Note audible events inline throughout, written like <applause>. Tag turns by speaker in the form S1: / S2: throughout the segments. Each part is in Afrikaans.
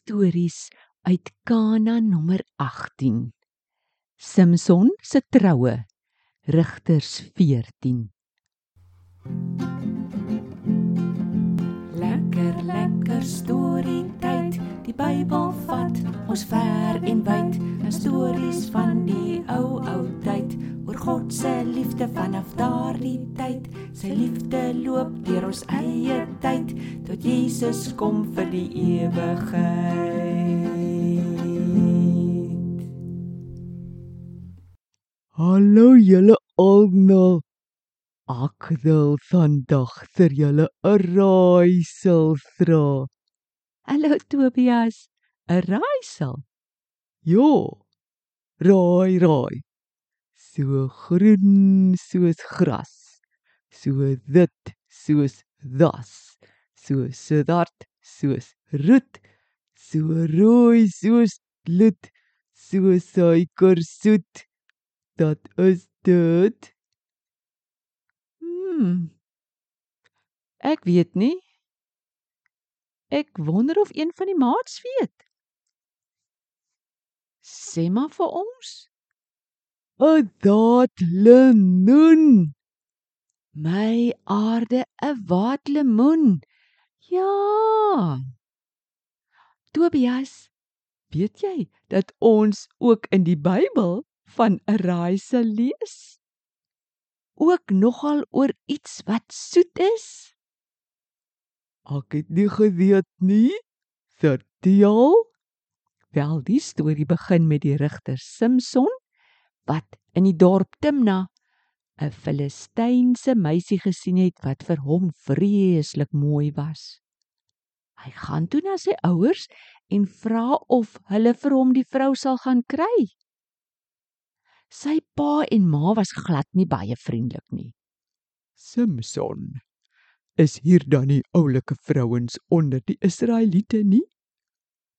S1: Stories uit Kana nommer 18. Simson se troue. Rigters 14.
S2: Lekker lekker storie tyd. Die Bybel vat ons ver en wyd. 'n Stories van die daardie tyd. Sy liefde loop deur ons eie tyd tot Jesus kom vir die ewigheid.
S3: Hallo julle almal. Ek wil vandag vir julle 'n raaisel dra.
S1: Hallo Tobias. 'n Raaisel.
S3: Ja. Raai, raai. So groen soos gras. So wit soos das. So swart soos roet. So rooi soos bloed. So suikersoet. Dat is dit.
S1: Hmm. Ek weet nie. Ek wonder of een van die maats weet. Sê maar vir ons.
S3: 'n Daadlemoen.
S1: My aarde 'n waatlemoen. Ja. Tobias, weet jy dat ons ook in die Bybel van 'n raaisel lees? Ook nogal oor iets wat soet is.
S3: Ek het nie geweet nie. Vertel.
S1: Wel, die storie begin met die rigter Simson wat in die dorp Timna 'n Filistynse meisie gesien het wat vir hom vreeslik mooi was. Hy gaan toe na sy ouers en vra of hulle vir hom die vrou sal gaan kry. Sy pa en ma was glad nie baie vriendelik nie.
S3: Samson. Is hier dan nie oulike vrouens onder die Israeliete nie?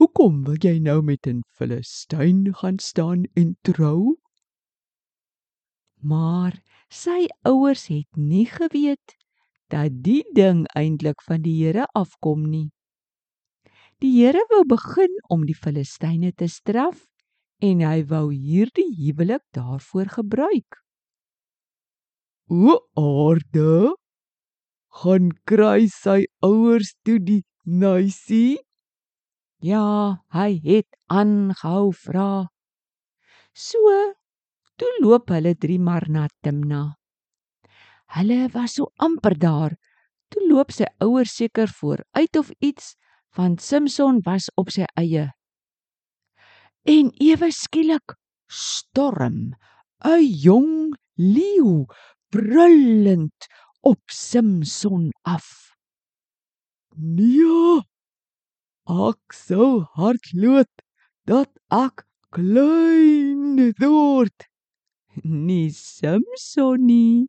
S3: Hoekom wil jy nou met 'n Filistyn gaan staan en trou?
S1: Maar sy ouers het nie geweet dat die ding eintlik van die Here afkom nie. Die Here wou begin om die Filistyne te straf en hy wou hierdie huwelik daarvoor gebruik.
S3: O aarde. Gaan kry sy ouers toe die meisie?
S1: Ja, hy het aangehou vra. So, toe loop hulle drie maar na Timna. Hulle was so amper daar. Toe loop sy ouers seker vooruit of iets, want Simson was op sy eie. En ewe skielik storm 'n jong leeu brullend op Simson af.
S3: Nee. Ek sou hardloop dat ek klein word.
S1: Nie Simson nie.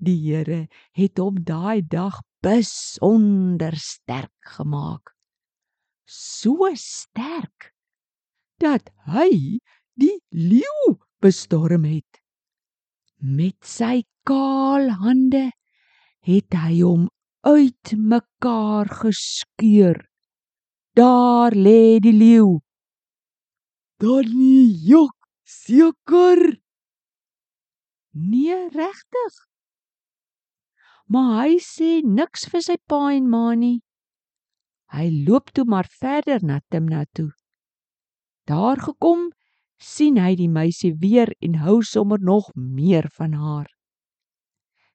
S1: Die Here het hom daai dag besonder sterk gemaak. So sterk dat hy die leeu bestorm het. Met sy kaal hande het hy hom uitmekaar geskeur. Daar lê die leeu.
S3: Dan nie jok seker.
S1: Nee, regtig. Maar hy sê niks vir sy pa en ma nie. Hy loop toe maar verder na Timna toe. Daar gekom, sien hy die meisie weer en hou sommer nog meer van haar.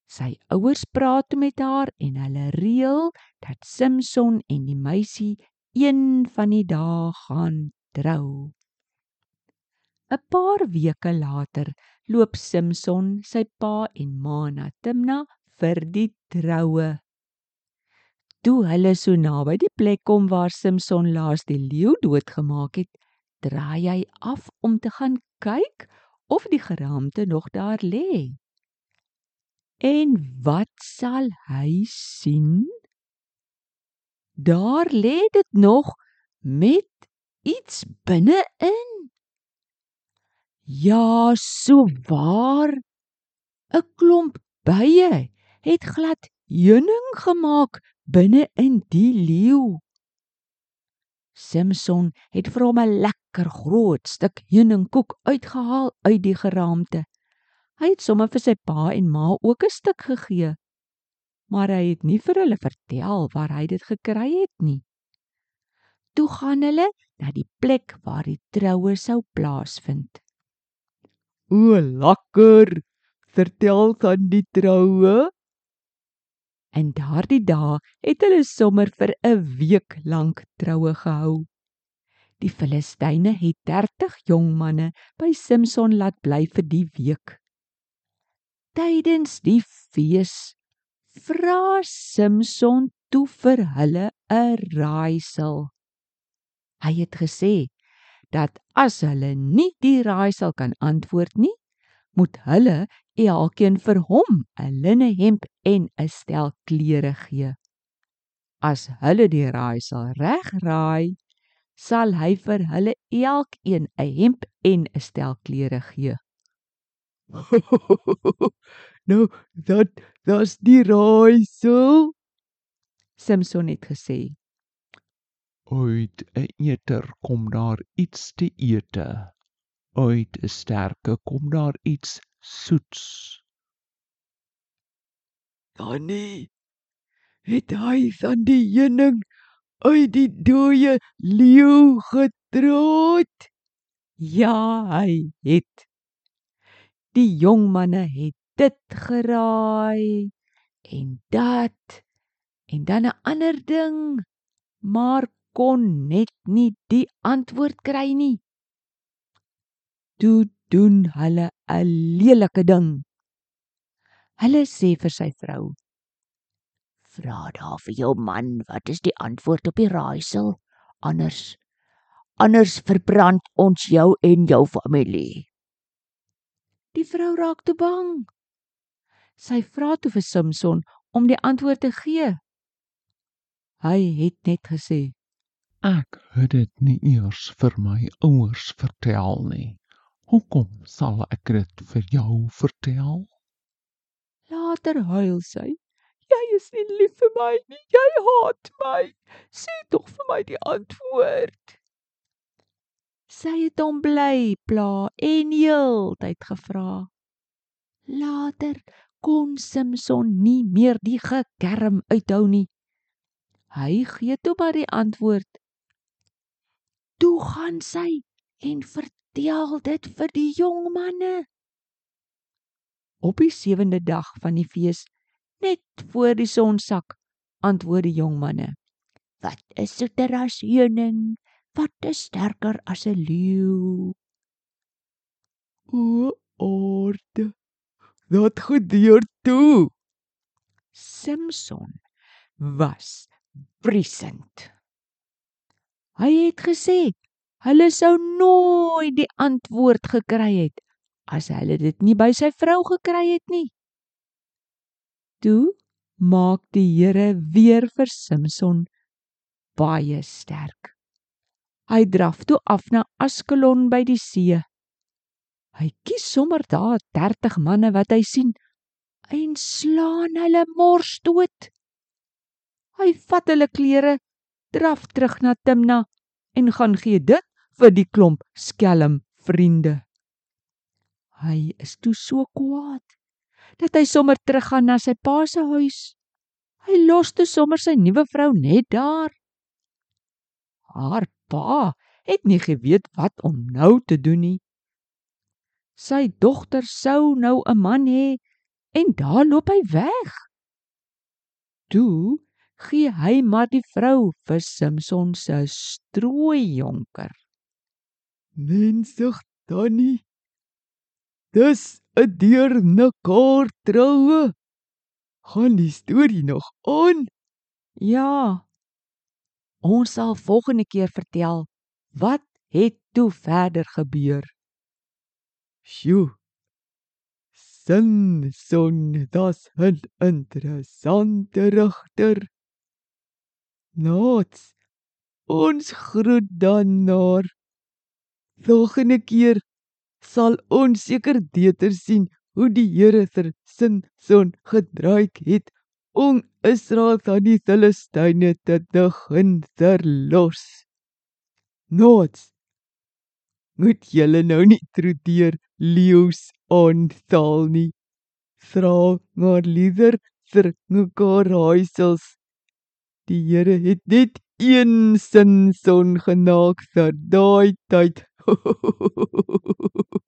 S1: Sy ouers praat toe met haar en hulle reël dat Simson en die meisie een van die dae gaan trou. 'n Paar weke later loop Simson, sy pa en ma na Timna vir die troue. Toe hulle so naby die plek kom waar Simson laas die leeu doodgemaak het, draai hy af om te gaan kyk of die geraamte nog daar lê. En wat sal hy sien? Daar lê dit nog met iets binne-in. Ja, so waar. 'n Klomp bye het glad heuning gemaak binne in die leeu. Samson het vir hom 'n lekker groot stuk heuningkoek uitgehaal uit die geraamte. Hy het sommer vir sy pa en ma ook 'n stuk gegee. Maar hy het nie vir hulle vertel waar hy dit gekry het nie. Toe gaan hulle na die plek waar die troue sou plaasvind.
S3: O, lekker. Vertel dan die troue.
S1: En daardie dae het hulle sommer vir 'n week lank troue gehou. Die Filistyne het 30 jong manne by Samson laat bly vir die week. Tydens die fees vra Samson toe vir hulle 'n raaisel. Hy het gesê dat as hulle nie die raaisel kan antwoord nie, moet hulle elkeen vir hom 'n linnehemp en 'n stel klere gee. As hulle die raaisel reg raai, sal hy vir hulle elkeen 'n hemp en 'n stel klere gee. <laughs>
S3: nou, dat dis die raaisel.
S1: Samson het gesê.
S4: Uit 'n eter kom daar iets te ete uit 'n sterke kom daar iets soets.
S3: Dannie, het hy van die heuning uit die dooie leeu getroot?
S1: Ja, hy het. Die jong manne het dit geraai en dat en dan 'n ander ding, maar kon net nie die antwoord kry nie toe doen hulle 'n lelike ding. Hulle sê vir sy vrou: "Vra daar vir jou man wat is die antwoord op die raaisel, anders anders verbrand ons jou en jou familie." Die vrou raak te bang. Sy vra toe vir Samson om die antwoord te gee. Hy het net gesê:
S4: "Ek het dit nie eers vir my ouers vertel nie." Hoekom sal ek dit vir jou vertel?
S1: Later huil sy. Jy is nie lief vir my nie. Jy haat my. Sê tog vir my die antwoord. Sy het hom bly pla en heeltyd gevra. Later kon Samson nie meer die gekerm uithou nie. Hy gee toe maar die antwoord. Toe gaan sy en vertel dit vir die jong manne. Op die sewende dag van die fees, net voor die son sak, antwoord die jong manne: "Wat is soeter as heuning? Wat is sterker as 'n leeu?"
S3: O, orde. Wat gebeur toe?
S1: Samson was briesend. Hy het gesê Hulle sou nooit die antwoord gekry het as hulle dit nie by sy vrou gekry het nie. Toe maak die Here weer vir Samson baie sterk. Hy draf toe af na Askelon by die see. Hy kies sommer daar 30 manne wat hy sien en slaan hulle mors dood. Hy vat hulle klere, draf terug na Timna en gaan gee dit vir die klomp skelm vriende. Hy is toe so kwaad dat hy sommer teruggaan na sy pa se huis. Hy los toe sommer sy nuwe vrou net daar. Haar pa het nie geweet wat om nou te doen nie. Sy dogter sou nou 'n man hê en daar loop hy weg. Toe gee hy maar die vrou vir Samson se strooi jonker.
S3: Mensig Tannie. Dis 'n deur mekaar troue. Gaan die storie nog aan?
S1: Ja. Ons sal volgende keer vertel wat het toe verder gebeur.
S3: Sjoe. Sin son das 'n interessante regter. Nots. Ons groet dan naar Volgende keer sal ons seker beter sien hoe die Here vir sin son gedraai het om Israel van die Filistyne te begin verlos.
S1: Nots. Moet julle nou nie troeteer leeu's aanval nie. Vra maar liewer vir mekaar raaisels. Die Here het net een sin son genaak vir daai tyd. <laughs>